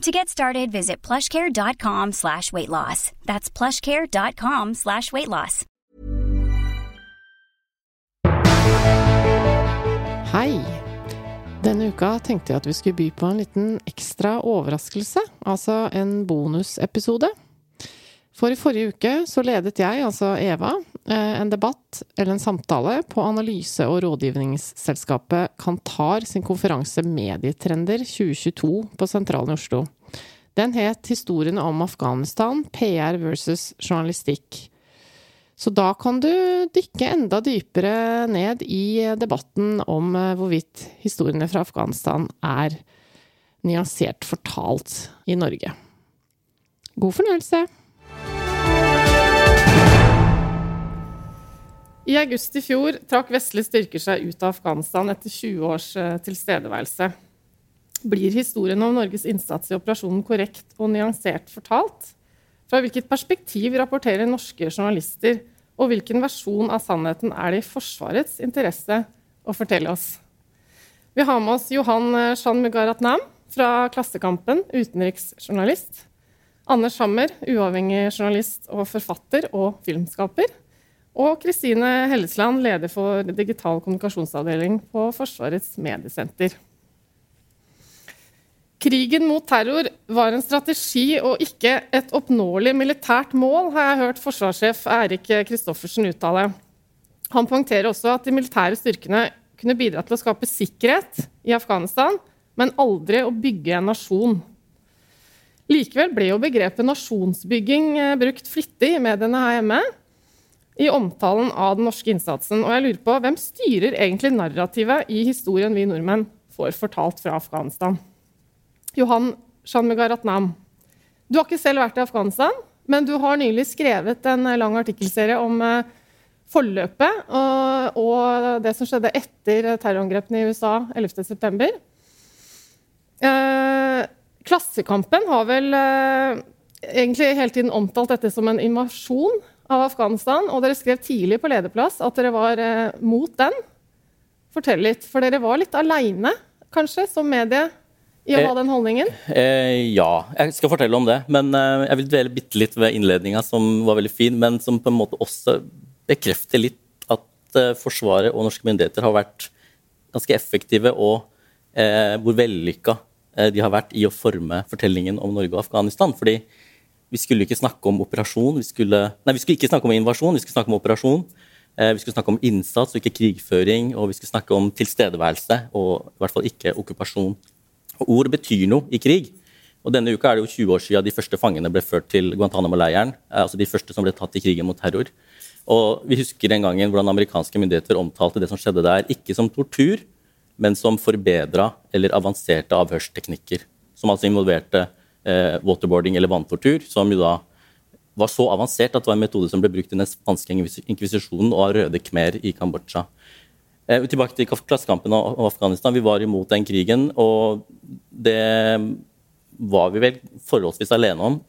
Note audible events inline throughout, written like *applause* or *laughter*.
To get started, visit plushcare.com slash weight loss. That's plushcare.com slash weight loss. Hei! Denne uka tenkte jeg at vi skulle by på en liten ekstra overraskelse, altså en bonusepisode. For i forrige uke så ledet jeg, altså Eva, en debatt eller en samtale på analyse- og rådgivningsselskapet Kantar sin konferanse Medietrender 2022 på Sentralen i Oslo. Den het Historiene om Afghanistan, PR versus journalistikk. Så da kan du dykke enda dypere ned i debatten om eh, hvorvidt historiene fra Afghanistan er nyansert fortalt i Norge. God fornøyelse! I august i fjor trakk vestlige styrker seg ut av Afghanistan etter 20 års eh, tilstedeværelse. Blir historien om Norges innsats i operasjonen korrekt og nyansert fortalt? Fra hvilket perspektiv rapporterer norske journalister, og hvilken versjon av sannheten er det i Forsvarets interesse å fortelle oss? Vi har med oss Johan Shan Mugaratnam fra Klassekampen, utenriksjournalist. Anders Hammer, uavhengig journalist og forfatter og filmskaper. Og Kristine Hellesland, leder for digital kommunikasjonsavdeling på Forsvarets mediesenter. Krigen mot terror var en strategi og ikke et oppnåelig militært mål, har jeg hørt forsvarssjef Eirik Kristoffersen uttale. Han poengterer også at de militære styrkene kunne bidra til å skape sikkerhet i Afghanistan, men aldri å bygge en nasjon. Likevel ble jo begrepet nasjonsbygging eh, brukt flittig i mediene her hjemme i omtalen av den norske innsatsen. Og jeg lurer på, hvem styrer egentlig narrativet i historien vi nordmenn får fortalt fra Afghanistan? Johan Shanmugaratnam, du har ikke selv vært i Afghanistan, men du har nylig skrevet en lang artikkelserie om eh, forløpet og, og det som skjedde etter terrorangrepene i USA 11.9. Eh, Klassekampen har vel eh, egentlig hele tiden omtalt dette som en invasjon av Afghanistan, og dere skrev tidlig på lederplass at dere var eh, mot den. Fortell litt, for dere var litt aleine, kanskje, som medie i å ha den holdningen? Eh, ja, jeg skal fortelle om det. Men eh, jeg vil dvele bitte litt ved innledninga, som var veldig fin, men som på en måte også bekrefter litt at eh, Forsvaret og norske myndigheter har vært ganske effektive, og eh, hvor vellykka eh, de har vært i å forme fortellingen om Norge og Afghanistan. fordi vi skulle ikke snakke om operasjon, vi skulle, nei, vi skulle ikke snakke om invasjon, vi skulle snakke om operasjon. Eh, vi skulle snakke om innsats og ikke krigføring, og vi skulle snakke om tilstedeværelse og i hvert fall ikke okkupasjon Og Ord betyr noe i krig. Og Denne uka er det jo 20 år siden de første fangene ble ført til Guantánamo-leiren. Altså de første som ble tatt i krigen mot terror. Og Vi husker den gangen hvordan amerikanske myndigheter omtalte det som skjedde der, ikke som tortur, men som forbedra eller avanserte avhørsteknikker. Som altså involverte waterboarding eller vanntortur, som jo da var så avansert at det var en metode som ble brukt i den spanske inkvisisjonen og av røde khmer i Kambodsja. Eh, tilbake til Klassekampen og Afghanistan. Vi var imot den krigen, og det var vi vel forholdsvis alene om.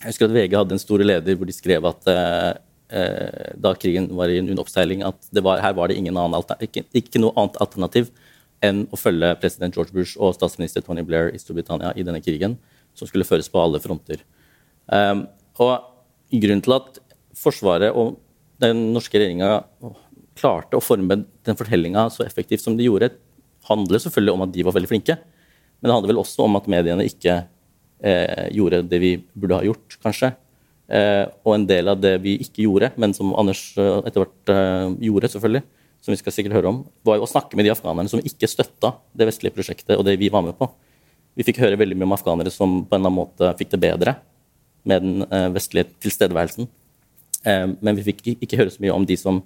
Jeg husker at VG hadde en stor leder hvor de skrev at eh, eh da krigen var i en oppseiling, at var, her var det ikke, ikke, noe annet alternativ enn å følge president George Bush og statsminister Tony Blair i Storbritannia i denne krigen, som skulle føres på alle fronter. Um, og Grunnen til at Forsvaret og den norske regjeringa klarte å forme den fortellinga så effektivt som de gjorde, handler selvfølgelig om at de var veldig flinke. Men det handler vel også om at mediene ikke eh, gjorde det vi burde ha gjort, kanskje. Eh, og en del av det vi ikke gjorde, men som Anders eh, etter hvert eh, gjorde, selvfølgelig, som vi skal sikkert høre om, var jo å snakke med de afghanerne som ikke støtta det vestlige prosjektet og det vi var med på. Vi fikk høre veldig mye om afghanere som på en eller annen måte fikk det bedre med den eh, vestlige tilstedeværelsen. Eh, men vi fikk ikke høre så mye om de som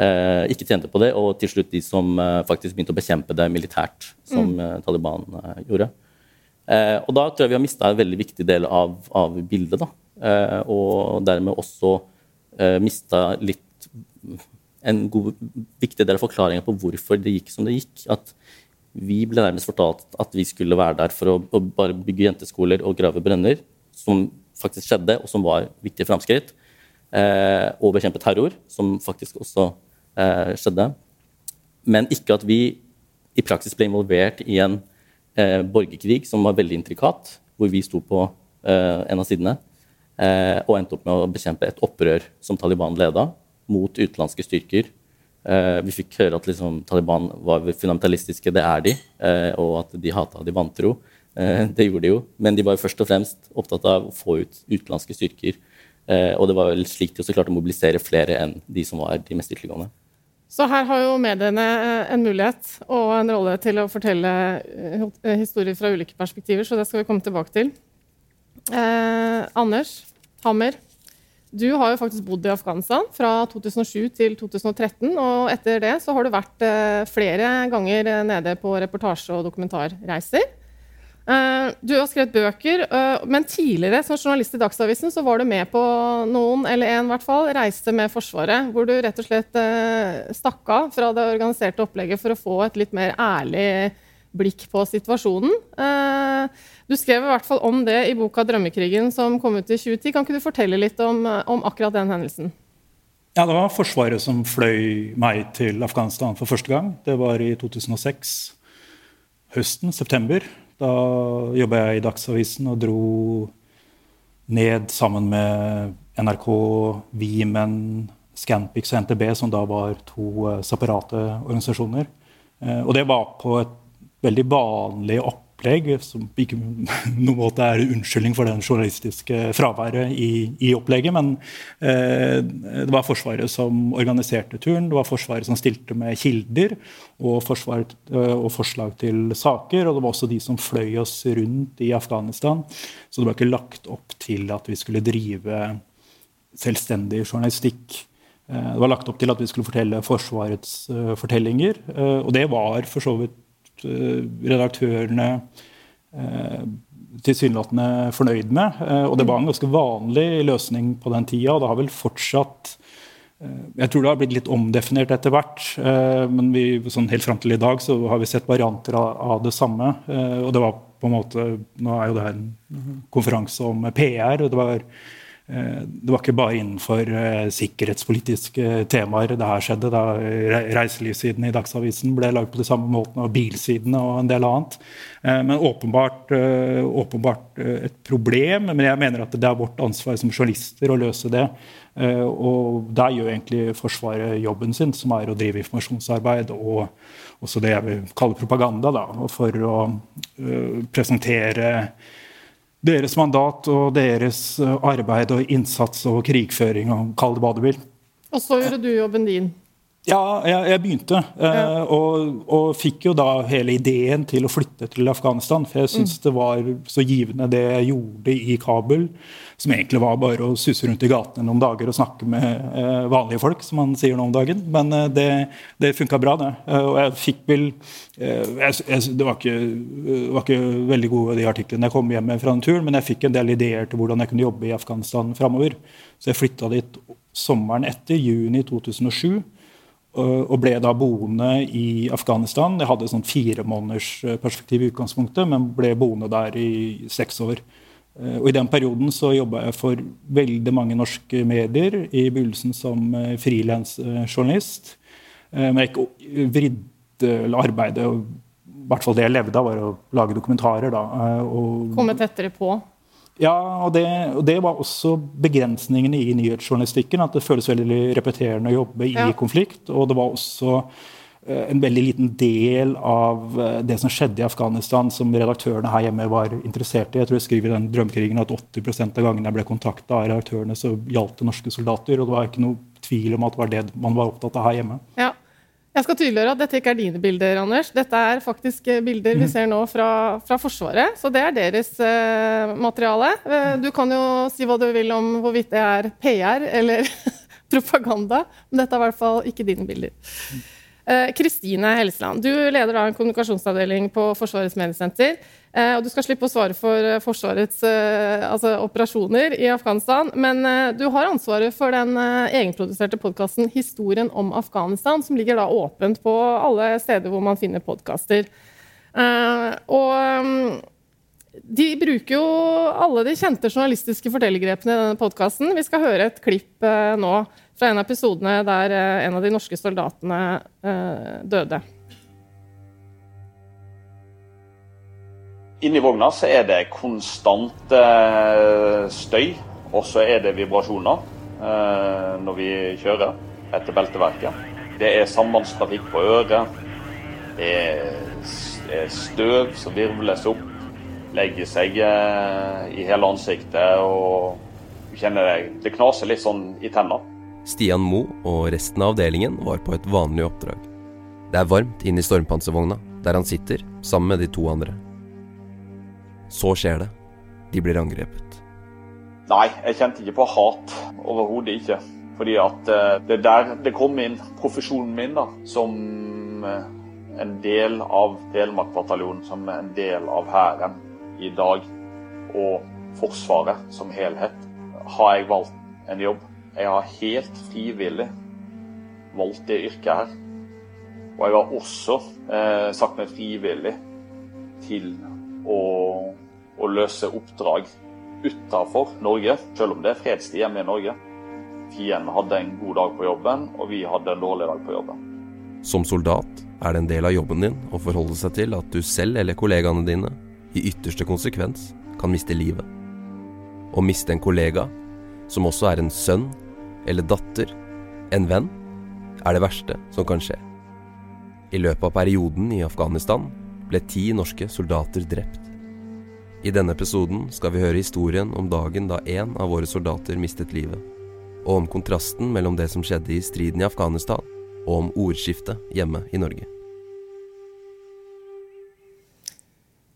eh, ikke tjente på det, og til slutt de som faktisk begynte å bekjempe det militært, som mm. Taliban gjorde. og da tror jeg vi har mista en veldig viktig del av, av bildet. da. og dermed også mista litt en god, viktig del av forklaringa på hvorfor det gikk som det gikk. At vi ble nærmest fortalt at vi skulle være der for å, å bare bygge jenteskoler og grave brønner, som faktisk skjedde, og som var viktige framskritt. Eh, og bekjempe terror, som faktisk også eh, skjedde. Men ikke at vi i praksis ble involvert i en eh, borgerkrig som var veldig intrikat, hvor vi sto på eh, en av sidene, eh, og endte opp med å bekjempe et opprør som Taliban leda, mot utenlandske styrker. Eh, vi fikk høre at liksom, Taliban var fundamentalistiske, det er de, eh, og at de hata de vantro. Eh, det gjorde de jo, men de var jo først og fremst opptatt av å få ut utenlandske styrker. Og det var vel slik de også klarte å mobilisere flere enn de som var de mest ytterliggående. Så her har jo mediene en mulighet og en rolle til å fortelle historier fra ulike perspektiver, så det skal vi komme tilbake til. Anders Hammer, du har jo faktisk bodd i Afghanistan fra 2007 til 2013. Og etter det så har du vært eh, flere ganger nede på reportasje- og dokumentarreiser. Eh, du har skrevet bøker, eh, men tidligere som journalist i Dagsavisen så var du med på noen, eller en i hvert fall, reiste med Forsvaret. Hvor du rett og slett stakk av fra det organiserte opplegget for å få et litt mer ærlig blikk på situasjonen. Du skrev i hvert fall om det i boka 'Drømmekrigen' som kom ut i 2010. Kan ikke du fortelle litt om, om akkurat den hendelsen? Ja, Det var Forsvaret som fløy meg til Afghanistan for første gang. Det var i 2006. Høsten, september. Da jobba jeg i Dagsavisen og dro ned sammen med NRK, Vimen, Scanpix og NTB, som da var to eh, separate organisasjoner. Eh, og det var på et veldig vanlig opplegg som ikke noen måte er unnskyldning for den journalistiske fraværet i, i opplegget. Men eh, det var Forsvaret som organiserte turen, det var Forsvaret som stilte med kilder og, forsvaret, eh, og, forslag til saker. Og det var også de som fløy oss rundt i Afghanistan. Så det var ikke lagt opp til at vi skulle drive selvstendig journalistikk. Eh, det var lagt opp til at vi skulle fortelle Forsvarets uh, fortellinger. Uh, og det var for så vidt Eh, redaktørene eh, tilsynelatende fornøyd med. Eh, og det var en ganske vanlig løsning på den tida. Og det har vel fortsatt Jeg tror det har blitt litt omdefinert etter hvert. Men vi, sånn helt fram til i dag så har vi sett varianter av, det samme. Og det var på en måte Nå er jo det her en konferanse om PR. og det var det var ikke bare innenfor eh, sikkerhetspolitiske temaer det her skjedde. da Reiselivssiden i Dagsavisen ble lagd på de samme måten, og bilsidene og en del annet. Eh, men åpenbart, åpenbart, et problem. Men jeg mener at det er vårt ansvar som journalister å løse det. Og der gjør egentlig Forsvaret jobben sin, som er å drive informasjonsarbeid og også det jeg vil kalle propaganda, da, for å presentere deres mandat og deres eh, arbeid og innsats og krigføring og kall det hva du vil. Og så gjorde du jobben din? Ja, jeg, jeg begynte. Eh, ja. og, og, fikk jo da hele ideen til å flytte til Afghanistan. For jeg syns mm. det var så givende det jeg gjorde i Kabul. Som egentlig var bare å susse rundt i gatene noen dager og snakke med eh, vanlige folk, som man sier nå om dagen. Men eh, det, det funka bra, det. Og jeg fikk vel jeg, jeg, det, var ikke, var ikke, veldig gode de artiklene jeg kom hjem med fra den turen, men jeg fikk en del ideer til hvordan jeg kunne jobbe i Afghanistan framover. Så jeg flytta dit sommeren etter, juni 2007 og ble da boende i Afghanistan. Jeg hadde et sånt fire måneders eh, perspektiv i utgangspunktet, men ble boende der i seks år. Eh, og I den perioden så jobba jeg for veldig mange norske medier, i begynnelsen som eh, frilansjournalist. Men jeg ikke vridde arbeidet I hvert fall det jeg levde av, var å lage dokumentarer. da. Og, Komme tettere på? Ja, og det, og det, var også begrensningene i nyhetsjournalistikken. At det føles veldig repeterende å jobbe i ja. konflikt. Og det var også en veldig liten del av det som skjedde i Afghanistan, som redaktørene her hjemme var interessert i. Jeg tror jeg skriver i den drømmekrigen at 80% av gangene jeg ble kontakta av redaktørene, så gjaldt det norske soldater. Og det var ikke noe tvil om at det var det man var opptatt av her hjemme. Ja. Jeg skal tydeliggjøre at dette ikke er dine bilder, Anders. Dette er faktisk eh, bilder vi mm. ser nå fra, fra Forsvaret. Så det er deres eh, materiale. Uh, du kan jo si hva du vil om hvorvidt det er PR eller *laughs* propaganda, men dette er i hvert fall ikke dine bilder. Kristine uh, Helseland, du leder da en kommunikasjonsavdeling på Forsvarets mediesenter. Eh, og du skal slippe å svare for eh, Forsvarets eh, altså, operasjoner i Afghanistan. Men du har ansvaret for den egenproduserte podkasten 'Historien om Afghanistan', som ligger da åpent på alle steder hvor man finner podkaster. Og mm, de bruker jo alle de kjente journalistiske fortellergrepene i denne podkasten. Vi skal høre et klipp nå fra en av episodene der en av de norske soldatene døde. Inni vogna så er det konstant eh, støy, og så er det vibrasjoner eh, når vi kjører etter belteverket. Det er sambandstrafikk på øret. Det er støv som virvles opp, legger seg eh, i hele ansiktet. og du kjenner det, det knaser litt sånn i tenna. Stian Mo og resten av avdelingen var på et vanlig oppdrag. Det er varmt inne i stormpanservogna, der han sitter sammen med de to andre. Så skjer det. De blir angrepet. Nei, jeg kjente ikke på hat. Overhodet ikke. Fordi at uh, det der det kom inn profesjonen min da, som uh, en del av Telemark-bataljonen, som en del av Hæren i dag, og Forsvaret som helhet, har jeg valgt en jobb. Jeg har helt frivillig valgt det yrket her. Og jeg har også eh, sagt meg frivillig til å å løse oppdrag utafor Norge, selv om det er fredstid hjemme i Norge. Fienden hadde en god dag på jobben, og vi hadde en dårlig dag på jobben. Som soldat er det en del av jobben din å forholde seg til at du selv eller kollegaene dine i ytterste konsekvens kan miste livet. Å miste en kollega, som også er en sønn eller datter, en venn, er det verste som kan skje. I løpet av perioden i Afghanistan ble ti norske soldater drept. I denne episoden skal vi høre historien om dagen da én av våre soldater mistet livet, og om kontrasten mellom det som skjedde i striden i Afghanistan, og om ordskiftet hjemme i Norge.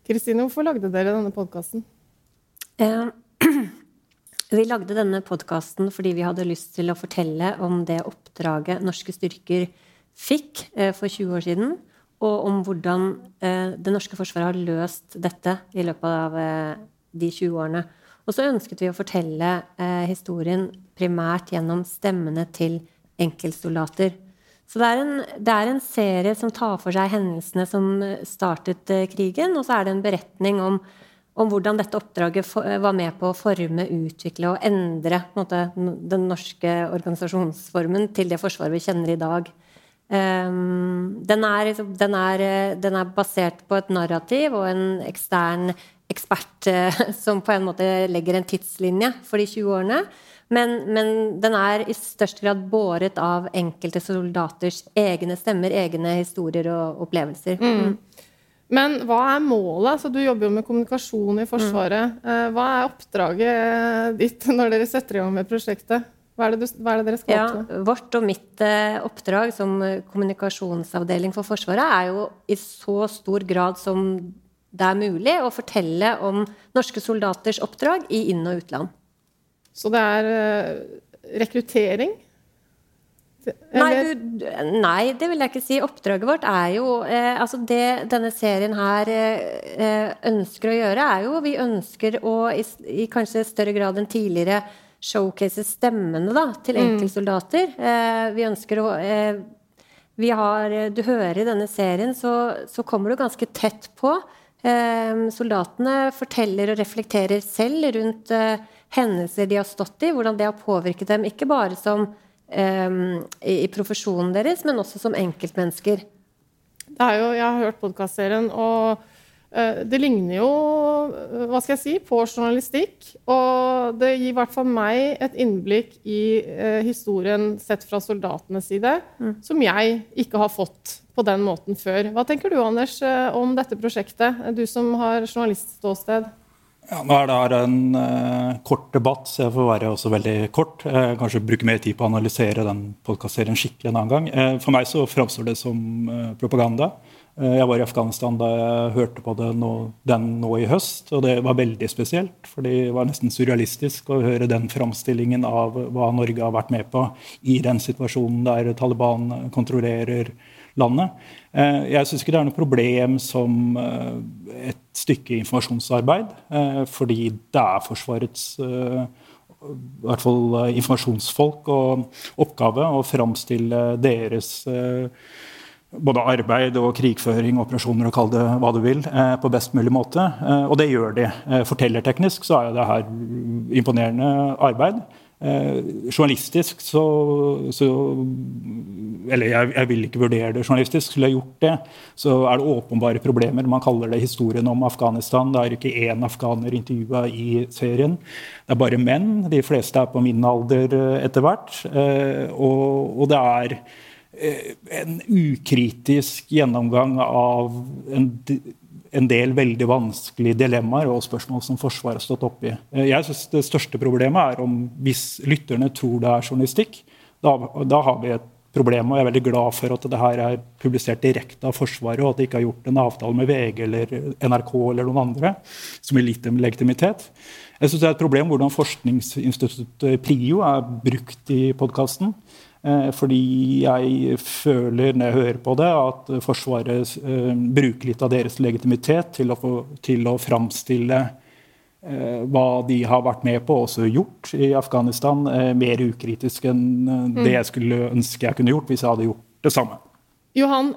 Kristine, hvorfor lagde dere denne podkasten? Eh, *clears throat* vi lagde denne podkasten fordi vi hadde lyst til å fortelle om det oppdraget norske styrker fikk eh, for 20 år siden og om hvordan eh, det norske forsvaret har løst dette i løpet av eh, de 20 årene. Og så ønsket vi å fortelle historien primært gjennom stemmene til enkeltsoldater. Så det er, en, det er, en, serie som tar for seg hendelsene som startet krigen, og så er det en beretning om, om hvordan dette oppdraget var med på å forme, utvikle og endre måte, den norske organisasjonsformen til det forsvaret vi kjenner i dag. Um, den, er, liksom, den, er, den, er, basert på et narrativ og en ekstern ekspert uh, *laughs* som på en måte legger en tidslinje for de 20 årene. Men, men, den er i størst grad båret av enkelte soldaters egne stemmer, egne historier og opplevelser. Mm. Men hva er målet? Altså, du jobber jo med kommunikasjon i Forsvaret. Mm. Hva er oppdraget ditt *laughs* når dere setter i gang med prosjektet? Hva er, det, hva er det, dere skal ja, oppnå? Vårt og mitt eh, oppdrag som kommunikasjonsavdeling for Forsvaret er jo i så stor grad som det er mulig å fortelle om norske soldaters oppdrag i inn- og utland. Så det er rekruttering? Nei, du, nei, det vil jeg ikke si. Oppdraget vårt er jo eh, Altså, det denne serien her eh, ønsker å gjøre, er jo Vi ønsker å i, i kanskje større grad enn tidligere showcase stemmene da, til mm. Eh, vi ønsker å eh, vi har, Du hører i denne serien, så, så kommer du ganske tett på. Eh, soldatene forteller og reflekterer selv rundt eh, hendelser de har stått i, hvordan det har påvirket dem, ikke bare som i, i profesjonen deres, men også som enkeltmennesker. Jo, jeg har hørt podkastserien, og Eh, det ligner jo eh, hva skal jeg si, på journalistikk. Og det gir i hvert fall meg et innblikk i eh, historien sett fra soldatenes side, mm. som jeg ikke har fått på den måten før. Hva tenker du Anders, om dette prosjektet, du som har journalistståsted? Ja, nå er det her en uh, kort debatt, så jeg får være også veldig kort. Uh, kanskje bruke mer tid på å analysere den podkastserien skikkelig en annen gang. Uh, for meg så framstår det som propaganda. Jeg var i Afghanistan da jeg hørte på nå, den nå i høst, og det var veldig spesielt. For det var nesten surrealistisk å høre den framstillingen av hva Norge har vært med på i den situasjonen der Taliban kontrollerer landet. Jeg syns ikke det er noe problem som et stykke informasjonsarbeid, fordi det er Forsvarets i hvert fall informasjonsfolk og oppgave å framstille deres både arbeid og krigføring, operasjoner og kall det hva du vil, eh, på best mulig måte. Eh, og det gjør de. Eh, fortellerteknisk så er det her imponerende arbeid. Journalistisk så, så Eller jeg, jeg, vil ikke vurdere det journalistisk. Skulle jeg gjort det, så er det åpenbare problemer. Man kaller det historien om Afghanistan. Det er ikke én afghaner intervjua i serien. Det er bare menn. De fleste er på min alder etter hvert. og, og det er Eh, en ukritisk gjennomgang av en, en, del veldig vanskelige dilemmaer og spørsmål som Forsvaret har stått oppi. i. jeg synes Det største problemet er om hvis lytterne tror det er journalistikk. Da, da har vi et problem, og jeg er veldig glad for at det her er publisert direkte av Forsvaret, og at de ikke har gjort en avtale med VG eller NRK eller noen andre som gir lite legitimitet. Jeg synes det er et problem hvordan forskningsinstituttet PRIO er brukt i podkasten. Eh, fordi jeg føler når jeg hører på det, at Forsvaret eh, bruker litt av deres legitimitet til å, få, til å framstille eh, hva de har vært med på og også gjort i Afghanistan, mer ukritisk enn det mm. jeg skulle ønske jeg kunne gjort hvis jeg hadde gjort det samme. Johan,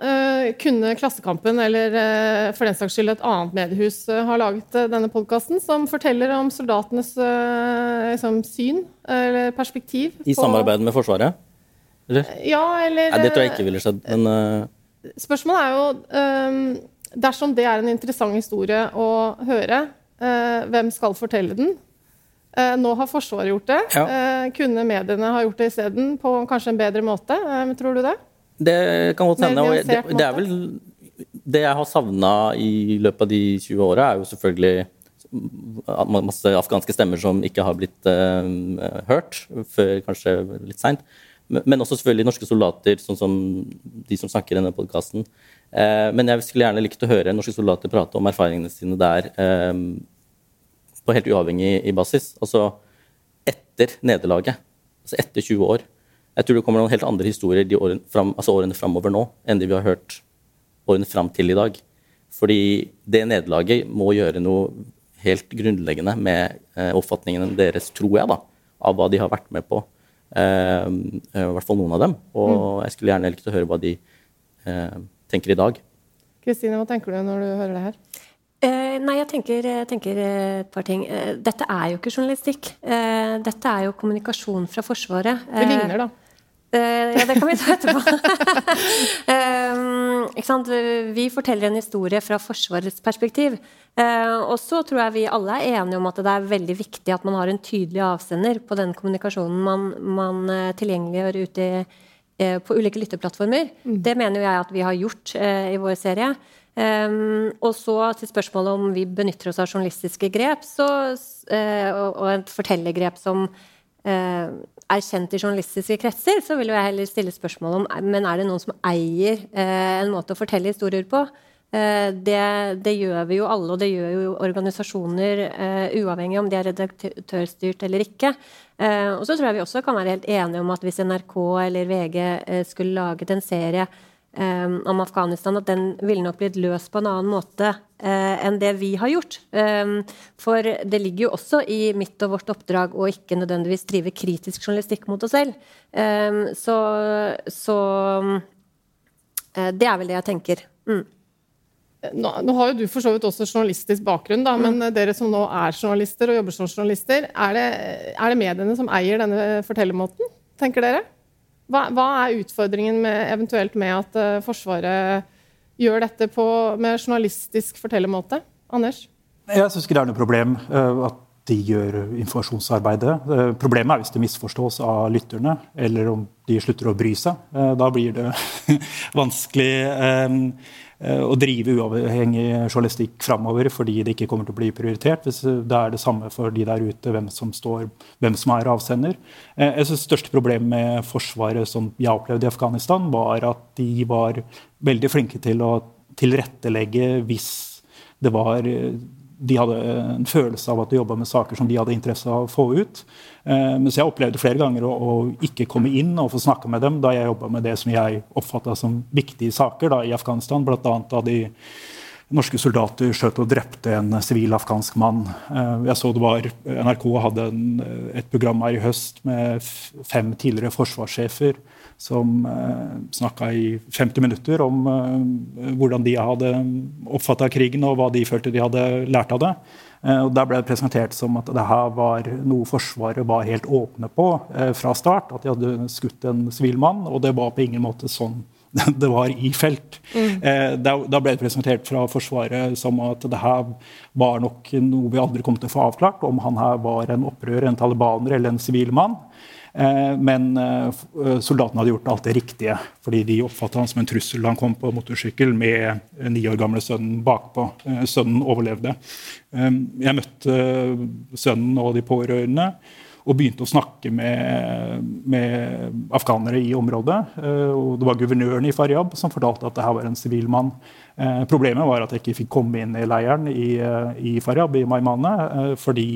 kunne Klassekampen eller for den saks skyld et annet mediehus ha laget denne podkasten som forteller om soldatenes liksom, syn eller perspektiv? I samarbeid med Forsvaret? Eller? Ja, eller Nei, Det tror jeg ikke ville skjedd, men uh... Spørsmålet er jo um, Dersom det er en interessant historie å høre, uh, hvem skal fortelle den? Uh, nå har Forsvaret gjort det. Ja. kunne mediene ha gjort det isteden, på kanskje en bedre måte? tror du det? Det kan godt hende. Det, det, er vel Det jeg har savna i løpet av de 20 åra, er jo selvfølgelig masse afghanske stemmer som ikke har blitt hørt, før kanskje litt seint. Men også selvfølgelig norske soldater, sånn som de som snakker i denne podkasten. Eh, men jeg skulle gjerne likt å høre norske soldater prate om erfaringene sine der eh, på helt uavhengig basis. Altså etter nederlaget. Altså etter 20 år. Jeg tror det kommer noen helt andre historier de årene, fram, altså årene framover nå enn de vi har hørt årene fram til i dag. Fordi det nederlaget må gjøre noe helt grunnleggende med eh, oppfatningene deres, tror jeg, da, av hva de har vært med på I hvert fall noen av dem. Og mm. jeg skulle gjerne likt å høre hva de eh, tenker i dag. Kristine, hva tenker du når du hører det her? Eh, nei, jeg tenker, tenker, et par ting. Dette er jo ikke journalistikk. Dette er jo kommunikasjon fra Forsvaret. det ligner, da. Ja, det kan vi ta etterpå. *laughs* vi forteller en historie fra Forsvarets perspektiv. Uh, og så tror jeg vi alle er enige om at det er veldig viktig at man har en tydelig avsender på den kommunikasjonen man, man uh, tilgjengeliggjør ute uh, på ulike lytteplattformer. Mm. Det mener jeg at vi har gjort i vår serie. Um, og så til spørsmålet om vi benytter oss av journalistiske grep så, og, og, et fortellergrep som er kjent i journalistiske kretser, så vil jeg heller stille spørsmål om men er det noen som eier eh, en måte å fortelle historier på. Eh, det, det, gjør vi jo alle, og det gjør jo organisasjoner uh, uavhengig om de er redaktørstyrt eller ikke. Uh, og så tror jeg vi også kan være helt enige om at hvis NRK eller VG uh, skulle laget en serie om Afghanistan, at den ville nok blitt løst på en annen måte enn det vi har gjort. for det ligger jo også i mitt og vårt oppdrag å ikke nødvendigvis drive kritisk journalistikk mot oss selv. så, så det er vel det jeg tenker. Mm. Nå, nå, har jo du for så vidt også journalistisk bakgrunn, da, men mm. dere som nå er journalister og jobber som journalister, er det, er det mediene som eier denne fortellermåten, tenker dere? Hva, hva er utfordringen med, eventuelt med at uh, Forsvaret gjør dette på, med journalistisk fortellermåte? Anders? Jeg syns ikke det er noe problem at de gjør informasjonsarbeidet. Problemet er hvis det misforstås av lytterne, eller om de slutter å bry seg. Da blir det *laughs* vanskelig Eh, å drive uavhengig journalistikk framover fordi det ikke kommer til å bli prioritert. Hvis det er det samme for de der ute, hvem som, står, hvem som er avsender. Eh, jeg synes Det største problemet med Forsvaret som jeg opplevde i Afghanistan, var at de var veldig flinke til å tilrettelegge hvis det var de hadde en følelse av at de jobba med saker som de hadde interesse av å få ut. Eh, mens jeg opplevde flere ganger å, å, ikke komme inn og få snakka med dem da jeg jobba med det som jeg oppfatta som viktige saker da, i Afghanistan, Blant annet da de norske soldater skjøt og drepte en sivil afghansk mann. Eh, jeg så det var, NRK hadde en, et program her i høst med fem tidligere forsvarssjefer som eh, snakka i 50 minutter om eh, hvordan de hadde oppfatta krigen, og hva de følte de hadde lært av det. Eh, og Der ble det presentert som at det her var noe Forsvaret var helt åpne på eh, fra start. At de hadde skutt en sivil mann, og det var på ingen måte sånn *laughs* det var i felt. Mm. Eh, da, da, ble det presentert fra Forsvaret som at det her var nok noe vi aldri kom til å få avklart, om han her var en opprører, en talibaner eller en sivil mann. Eh, men eh, soldatene hadde gjort alt det riktige, fordi de oppfattet han som en trussel han kom på motorsykkel med ni år gamle sønnen bakpå. Eh, sønnen overlevde. Jeg møtte sønnen og de pårørende og begynte å snakke med, med, afghanere i området. Og det var guvernøren i Faryab som fortalte at det her var en sivil mann. Problemet var at jeg ikke fikk komme inn i leiren i, i Faryab, i Maimane, fordi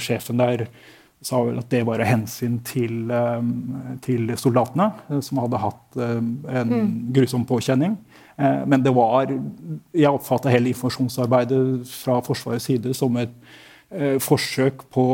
sjefen der sa vel at det var av hensyn til, eh, til, soldatene, eh, som hadde hatt eh, en mm. grusom påkjenning. Men det var Jeg oppfatta hele informasjonsarbeidet fra Forsvarets side som et forsøk på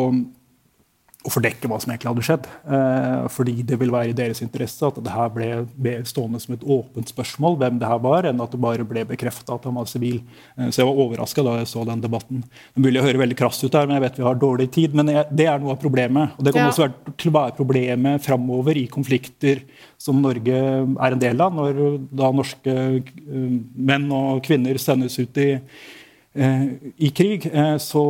å fordekke hva som egentlig hadde skjedd. Eh, fordi det vil være i deres interesse at det her ble, ble stående som et åpent spørsmål hvem det her var, enn at det bare ble bekrefta at han var sivil. Eh, så jeg var overraska da jeg så den debatten. Det mulig å høre veldig krass ut her, men jeg vet vi har dårlig tid. Men jeg, det er noe av problemet. Og det kommer ja. også være, til å være problemet framover i konflikter som Norge er en del av, når da norske uh, menn og kvinner sendes ut i Eh, i krig, eh, så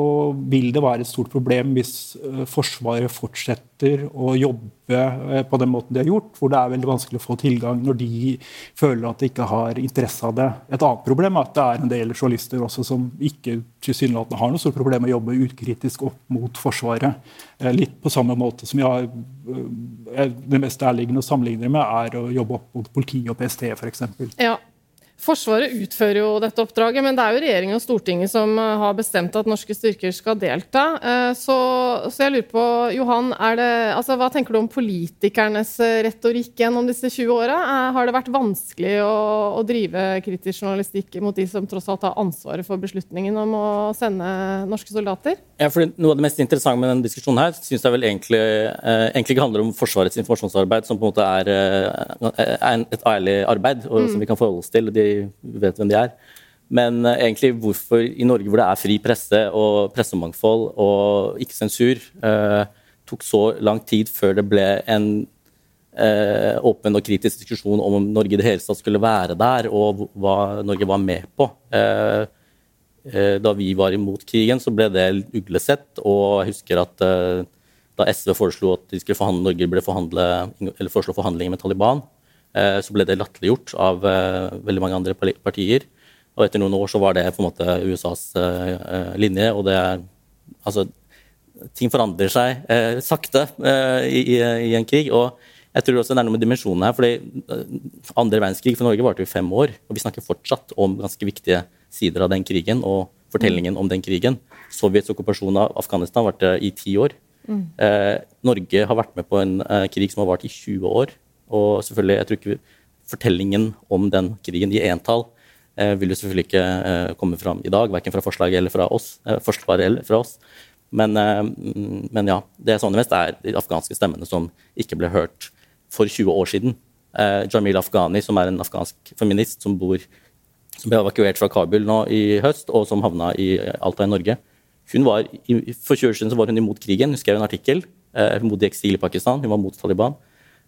vil det være et stort problem hvis eh, Forsvaret fortsetter å jobbe på den måten de har gjort, hvor det er veldig vanskelig å få tilgang når de føler at de ikke har interesse av det. Et annet problem er at det er en del journalister også som ikke tilsynelatende har noe stort problem med å jobbe ukritisk opp mot Forsvaret. Litt på samme måte som jeg, det mest ærliggende å sammenligne med, er å jobbe opp mot politi og PST, f.eks. Ja, Forsvaret utfører jo dette oppdraget, men det er jo regjeringen og Stortinget som eh, har bestemt at norske styrker skal delta. Eh, så, så jeg lurer på, Johan, det, altså, hva tenker du om politikernes eh, retorikk gjennom disse 20 åra? Har det vært vanskelig å, å, drive kritisk journalistikk mot de som tross alt har ansvaret for beslutningen om å sende norske soldater? Ja, for Noe av det mest interessante med denne diskusjonen her, synes jeg vel egentlig, eh, egentlig handler om Forsvarets informasjonsarbeid, som på en måte er, er et ærlig arbeid, og mm. som vi kan forholde oss til. De vet hvem de er. Men uh, egentlig hvorfor i Norge, hvor det er fri presse og pressemangfold og ikke sensur, uh, tok så lang tid før det ble en uh, åpen og kritisk diskusjon om om Norge i det hele tatt skulle være der, og hva Norge var med på. Da vi var imot krigen, så ble det uglesett, og jeg husker at da SV foreslo at de skulle forhandle, Norge ble forhandle, eller foreslå forhandlinger med Taliban, Eh, så ble det latterliggjort av eh, veldig mange andre partier. Og etter noen år så var det på en måte USAs eh, linje. og det er altså Ting forandrer seg eh, sakte eh, i, i, en krig. og jeg tror også det er noe med dimensjonene her. fordi Andre verdenskrig for Norge varte i fem år. Og vi snakker fortsatt om ganske viktige sider av den krigen og fortellingen om den krigen. Sovjets okkupasjon av Afghanistan varte i ti år. Mm. Eh, Norge har vært med på en krig som har vart i 20 år. Og selvfølgelig, jeg tror ikke fortellingen om den krigen i entall eh, vil jo selvfølgelig ikke eh, komme fram i dag, verken fra forslaget eller fra oss. Eh, Forsvaret eller fra oss. Men, eh, men, ja, det sånne mest er de afghanske stemmene som ikke ble hørt for 20 år siden. Jamil Afghani, som er en afghansk feminist som, bor, som ble evakuert fra Kabul nå i høst, og som havna i Alta i Norge. Hun var, For 20 år siden var hun imot krigen. Hun skrev en artikkel. Hun bodde i eksil i Pakistan. Hun var mot Taliban.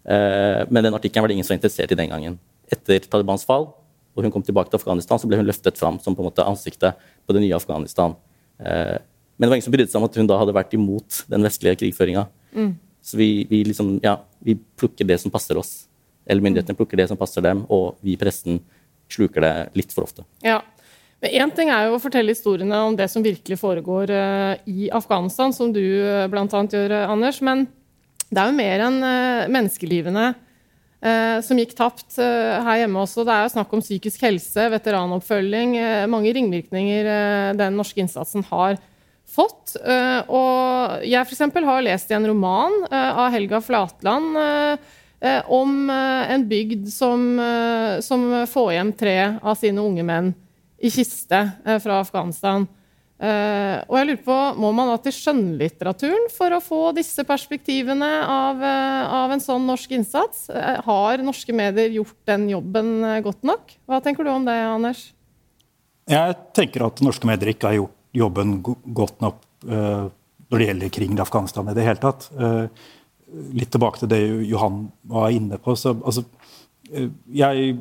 Eh, men den artikkelen var det ingen som var interessert i den gangen. Etter Talibans fall og hun kom tilbake til Afghanistan, så ble hun løftet fram som på en måte ansiktet på det nye Afghanistan. Eh, men det var ingen som brydde seg om at hun da hadde vært imot den vestlige krigføringa. Mm. Så vi, vi, liksom, ja, vi plukker det som passer oss. Eller myndighetene plukker det som passer dem, og vi i pressen sluker det litt for ofte. Ja, men Én ting er jo å fortelle historiene om det som virkelig foregår uh, i Afghanistan, som du bl.a. gjør, Anders. Men det er jo mer enn uh, menneskelivene som gikk tapt her hjemme også. Det er jo snakk om psykisk helse, veteranoppfølging, mange ringvirkninger den norske innsatsen har fått. og jeg f.eks. har lest i en roman av Helga Flatland om en bygd som, som får hjem tre av sine unge menn i kiste eh, fra Afghanistan. Uh, og jeg lurer på, Må man da til skjønnlitteraturen for å få disse perspektivene av, uh, av en sånn norsk innsats? Uh, har norske medier gjort den jobben godt nok? Hva tenker du om det, Anders? Jeg tenker at norske medier ikke har gjort jobben godt nok når det gjelder krigen i Afghanistan i det hele tatt. litt tilbake til det Johan var inne på. Så, altså, jeg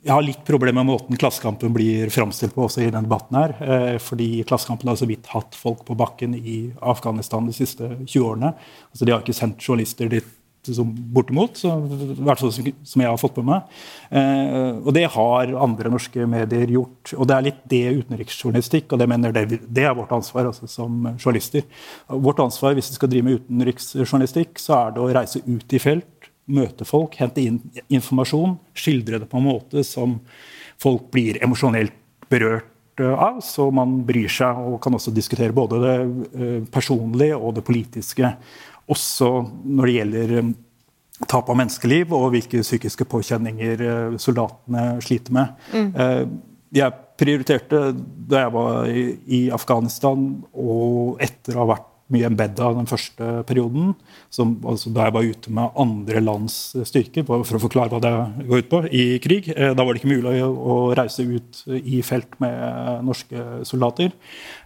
jeg har litt problemer med måten Klassekampen blir framstilt på også i denne debatten. her, eh, fordi Klassekampen har så vidt hatt folk på bakken i Afghanistan de siste 20 årene. Altså, de har ikke sendt journalister dit som bortimot, så, i hvert fall som jeg har fått på meg. Eh, og det har andre norske medier gjort. Og det er litt det utenriksjournalistikk, og det mener det, det er vårt ansvar altså, som journalister. Vårt ansvar hvis vi skal drive med utenriksjournalistikk, så er det å reise ut i felt møte folk, hente inn informasjon, skildre det på en måte som folk blir emosjonelt berørt eh, av, så man bryr seg og kan også diskutere både det eh, personlige og det politiske. Også når det gjelder eh, tap av menneskeliv og hvilke psykiske påkjenninger soldatene sliter med. Mm. Jeg prioriterte da jeg var i Afghanistan og etter å ha vært mye embedda den første perioden. Som, altså da jeg var ute med andre lands styrker, for å forklare hva det går ut på, i krig. Eh, da var det ikke mulig å reise ut i felt med norske soldater.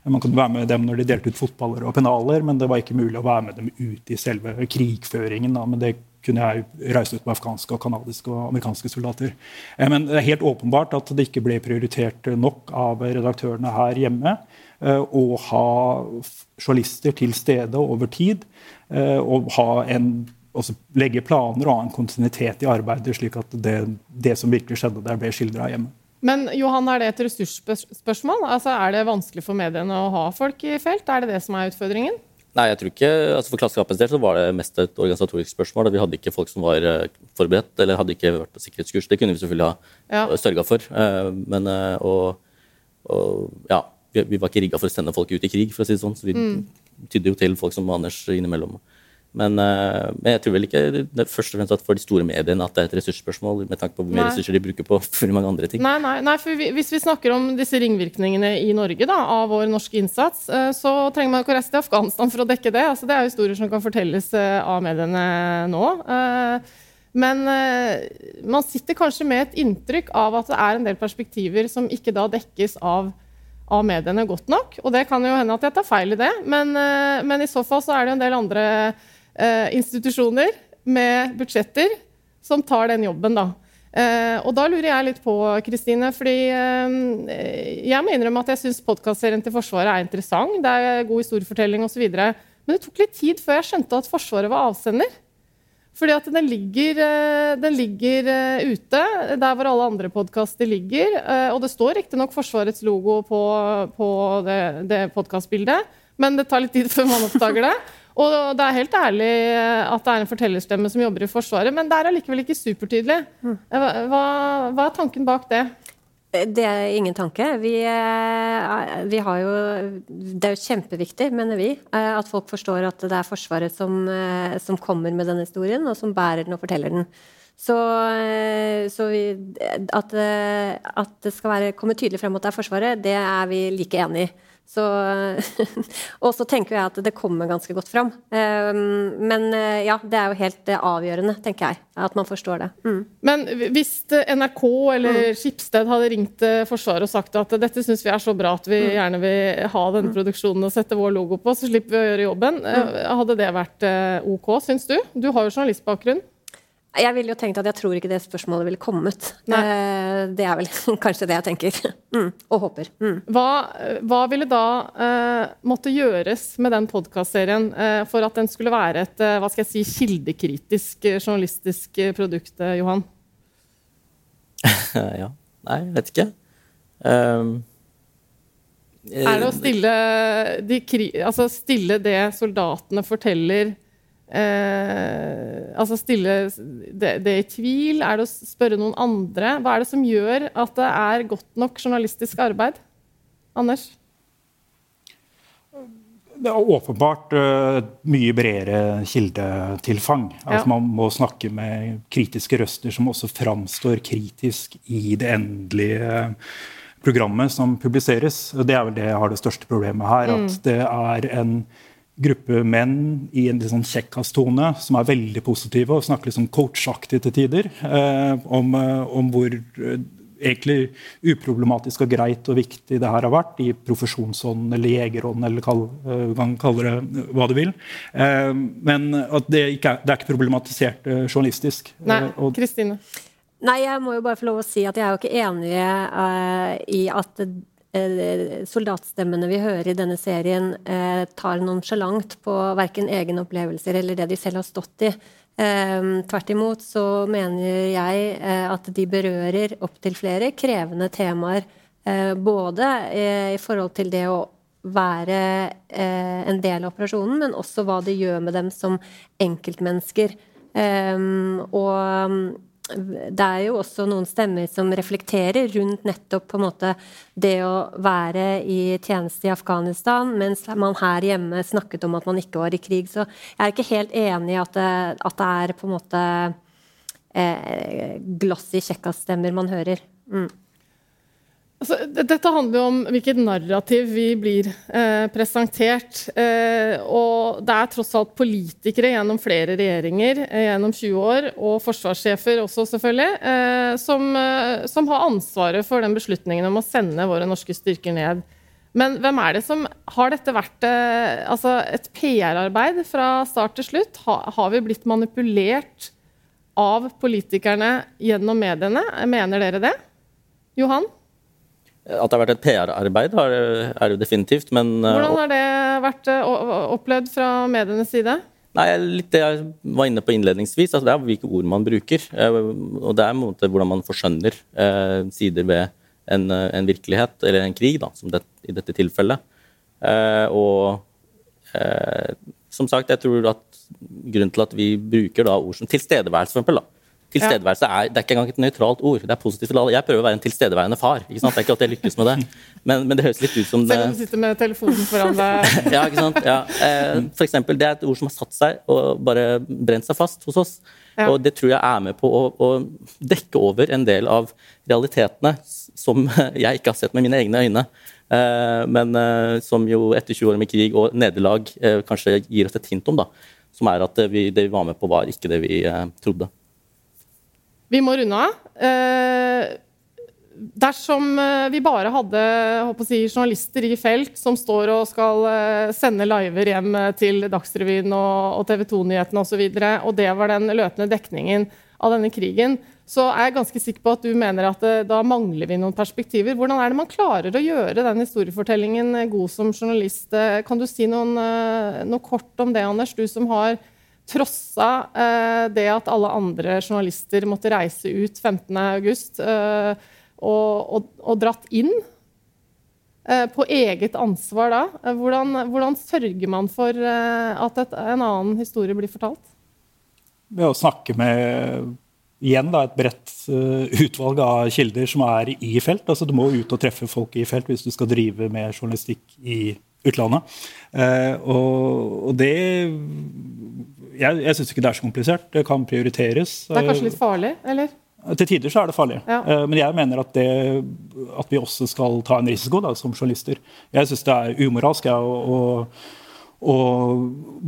Man kunne være med dem når de delte ut fotballer og pennaler, men det var ikke mulig å være med dem ut i selve krigføringen. Da. Men det kunne jeg reise ut med afghanske, og kanadiske og amerikanske soldater. Eh, men det er helt åpenbart at det ikke ble prioritert nok av redaktørene her hjemme å eh, ha journalister til stede over tid. Eh, og en, legge planer og ha en kontinuitet i arbeidet, slik at det, det som virkelig skjedde der, ble skildra hjemme. Men Johan, er det et ressursspørsmål? Altså, er det vanskelig for mediene å ha folk i felt? Er det det som er utfordringen? Nei, jeg tror ikke, altså For Klassekampens del så var det mest et organisatorisk spørsmål. Vi hadde ikke folk som var eh, forberedt eller hadde ikke vært på sikkerhetskurs. Det kunne vi selvfølgelig ha ja. sørga for. Men, og, og, ja, vi, vi, var ikke rigga for å sende folk ut i krig, for å si det sånn. Så vi mm. tydde jo til folk som Anders innimellom. Men, uh, men, jeg tror vel ikke det først og fremst at for de store mediene at det er et ressursspørsmål, med tanke på hvor mye ressurser de bruker på *laughs* for mange andre ting. Nei, nei, nei for vi, Hvis vi snakker om disse ringvirkningene i Norge da, av vår norske innsats, uh, så trenger man ikke å reise til Afghanistan for å dekke det. Altså, det er historier som kan fortelles uh, av mediene nå. Men man sitter kanskje med et inntrykk av at det er en del perspektiver som ikke da dekkes av av mediene godt nok. Og det kan jo hende at jeg tar feil i det, men, eh, men i så fall så er det en del andre eh, institusjoner med budsjetter som tar den jobben, da. Eh, og da lurer jeg litt på, Kristine, fordi eh, jeg må innrømme at jeg syns podkastserien til Forsvaret er interessant. Det er god historiefortelling osv. Men det tok litt tid før jeg skjønte at Forsvaret var avsender. Fordi at den ligger, eh, den ligger, eh, ute, der hvor alle andre podkaster ligger. Eh, og det står riktignok Forsvarets logo på, på det, det podkastbildet, men det tar litt tid før man oppdager det. *laughs* Og det er helt ærlig at det er en fortellerstemme som jobber i Forsvaret, men det er allikevel ikke supertydelig. Mm. Hva, hva er tanken bak det? Det er ingen tanke. Vi, eh, vi, har jo Det er jo kjempeviktig, mener vi, eh, at folk forstår at det er Forsvaret som, eh, som kommer med denne historien, og som bærer den og forteller den. Så, så vi, at, at, det skal være, komme tydelig frem at det er Forsvaret, det er vi like enig i. Så, *laughs* og så tenker jeg at det kommer ganske godt fram. Ehm, men eh, ja, det er jo helt eh, avgjørende, tenker jeg, at man forstår det. Mm. Men hvis NRK eller mm. Skipsted hadde ringt eh, Forsvaret og sagt at dette syns vi er så bra at vi mm. gjerne vil ha denne mm. produksjonen og sette vår logo på, så slipper vi å gjøre jobben, hadde det vært OK, syns du? Du har jo journalistbakgrunn. Jeg ville jo tenkt at jeg tror ikke det spørsmålet ville kommet. Eh, det er vel *laughs* kanskje det jeg tenker. Mm, og håper. Mm. Hva, hva, ville da eh, måtte gjøres med den podkastserien eh, for at den skulle være et eh, hva skal jeg si, kildekritisk eh, journalistisk eh, produkt, Johan? *laughs* ja. Nei, jeg vet ikke. Um, er det å stille, de, altså stille det soldatene forteller Eh, altså stille det, det, i tvil? Er det å spørre noen andre? Hva er det som gjør at det er godt nok journalistisk arbeid? Anders? Det er åpenbart uh, mye bredere kildetilfang. Altså, ja. Man må snakke med kritiske røster som også framstår kritisk i det endelige programmet som publiseres. Det er vel det jeg har det største problemet her. Mm. At det er en gruppe menn i en litt sånn kjekkastone som er veldig positive og snakker litt sånn coachaktig til tider eh, om, eh, om, hvor eh, egentlig uproblematisk og greit og viktig det her har vært i profesjonsånden eller jegerånden, eller kall, uh, kan kalle det hva du vil. Eh, men at det, ikke er, det er ikke problematisert journalistisk. Nei, Kristine? Nei, jeg må jo bare få lov å si at jeg er jo ikke enig i at Eh, soldatstemmene vi hører i denne serien, eh, tar nonsjalant på verken egne opplevelser eller det de selv har stått i. Eh, tvert imot så mener jeg eh, at de berører opptil flere krevende temaer. Eh, både i forhold til det å være eh, en del av operasjonen, men også hva det gjør med dem som enkeltmennesker. og det er jo også noen stemmer som reflekterer rundt nettopp på en måte det å være i tjeneste i Afghanistan, mens man her hjemme snakket om at man ikke var i krig. Så jeg er ikke helt enig i at at det er på en måte eh, kjekka stemmer man hører. Mm. Altså, dette handler jo om hvilket narrativ vi blir eh, presentert. Eh, og det er tross alt politikere gjennom flere regjeringer eh, gjennom 20 år, og forsvarssjefer også, selvfølgelig, eh, som, eh, som, har ansvaret for den beslutningen om å sende våre norske styrker ned. Men hvem er det som Har dette vært eh, altså et PR-arbeid fra start til slutt? Ha, har vi blitt manipulert av politikerne gjennom mediene? Mener dere det? Johan? At det har vært et PR-arbeid, er det definitivt, men eh, Hvordan har det vært eh, opplevd fra medienes side? Nei, litt det jeg var inne på innledningsvis. altså Det er hvilke ord man bruker. Eh, og det er en måte, hvordan man forskjønner sider ved en, en, virkelighet, eller en krig, da, som det, i dette tilfellet. Eh, og eh, som sagt, jeg tror at grunnen til at vi bruker da ord som tilstedeværelse, for eksempel, da, Tilstedeværelse er, det er ikke engang et nøytralt ord. Det er positivt til alle. Jeg prøver å være en tilstedeværende far. ikke sant? Det er ikke at jeg lykkes med det, men, men det høres litt ut som det Selv om du sitter med telefonen foran deg. *laughs* ja, ikke sant. Ja. Eh, for eksempel, det er et ord som har satt seg og bare brent seg fast hos oss. Ja. Og det tror jeg er med på å, å, dekke over en del av realitetene som *laughs* jeg ikke har sett med mine egne øyne. Eh, men eh, som jo etter 20 år med krig og nederlag kanskje gir oss et hint om. da, Som er at vi, det vi var med på, var ikke det vi trodde. Vi må runde av. Eh, dersom eh, vi bare hadde si, journalister i felt som står og skal eh, sende liver hjem til Dagsrevyen og, TV 2-nyhetene osv., og, så og det var den løpende dekningen av denne krigen, så er jeg ganske sikker på at du mener at da mangler vi noen perspektiver. Hvordan er det man klarer å gjøre den historiefortellingen god som journalist? Kan du si noen, noe kort om det, Anders, du som har trossa eh, det at alle andre journalister måtte reise ut 15.8 eh, og, og, og, dratt inn eh, på eget ansvar da. Hvordan, hvordan sørger man for eh, at et, en annen historie blir fortalt? Ved å snakke med igjen da, et bredt uh, utvalg av kilder som er i felt. Altså, du må ut og treffe folk i felt hvis du skal drive med journalistikk i utlandet. Uh, og, og, det jeg, jeg syns ikke det er så komplisert. Det kan prioriteres. Det er kanskje litt farlig, eller? Til tider så er det farlig. Ja. Eh, men jeg mener at, det, at, vi også skal ta en risiko da, som journalister. Jeg syns det er umoralsk ja, å, å,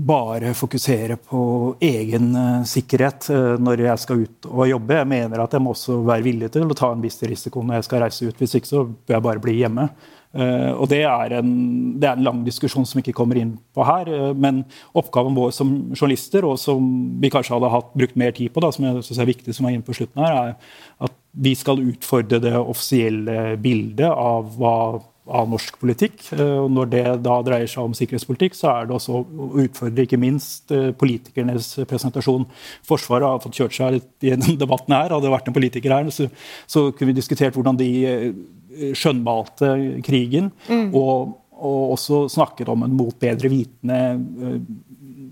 bare fokusere på egen sikkerhet når jeg skal ut og jobbe. Jeg mener at jeg må også være villig til å ta en viss risiko når jeg skal reise ut. Hvis ikke så bør jeg bare bli hjemme. Uh, og det er, en, det er, en, lang diskusjon som ikke kommer inn på her. Uh, men oppgaven vår som journalister, og som vi kanskje hadde hatt, brukt mer tid på, da, som jeg synes er viktig, som er inne på slutten her, er at vi skal utfordre det offisielle bildet av hva av norsk politikk. Uh, og når det da dreier seg om sikkerhetspolitikk, så er det også å utfordre ikke minst politikernes presentasjon. Forsvaret har fått kjørt seg litt i denne *laughs* debatten her. Hadde det vært en politiker her, så, så kunne vi diskutert hvordan de skjønnmalte krigen. Mm. Og, og, også snakket om en mot bedre vitende eh,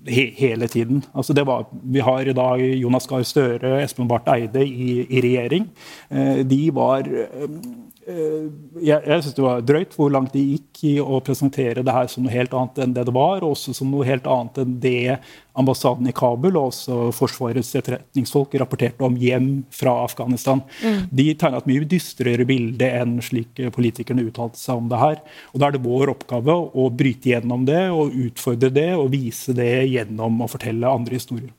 he, hele tiden. Altså var, vi har i dag Jonas Gahr Støre, Espen Barth Eide i, i regjering. Eh, de var eh, Eh, jeg, jeg synes det var drøyt hvor langt de gikk i å presentere det her som noe helt annet enn det det var, og også som noe helt annet enn det ambassaden i Kabul og også Forsvarets etterretningsfolk rapporterte om hjem fra Afghanistan. Mm. De tegna et mye dystrere bilde enn slik politikerne uttalte seg om det her. Og Da er det vår oppgave å bryte gjennom det og utfordre det og vise det gjennom å fortelle andre historier.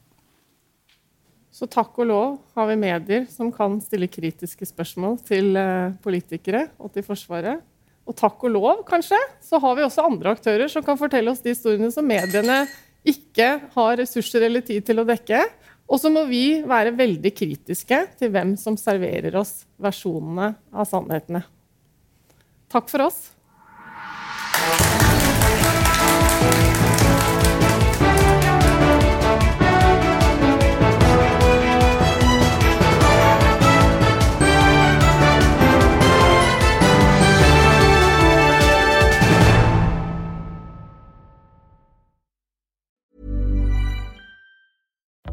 Så takk og lov har vi medier som kan stille kritiske spørsmål til eh, politikere og til Forsvaret. Og takk og lov, kanskje, så har vi også andre aktører som kan fortelle oss de historiene som mediene ikke har ressurser eller tid til å dekke. Og så må vi være veldig kritiske til hvem som serverer oss versjonene av sannhetene. Takk for oss.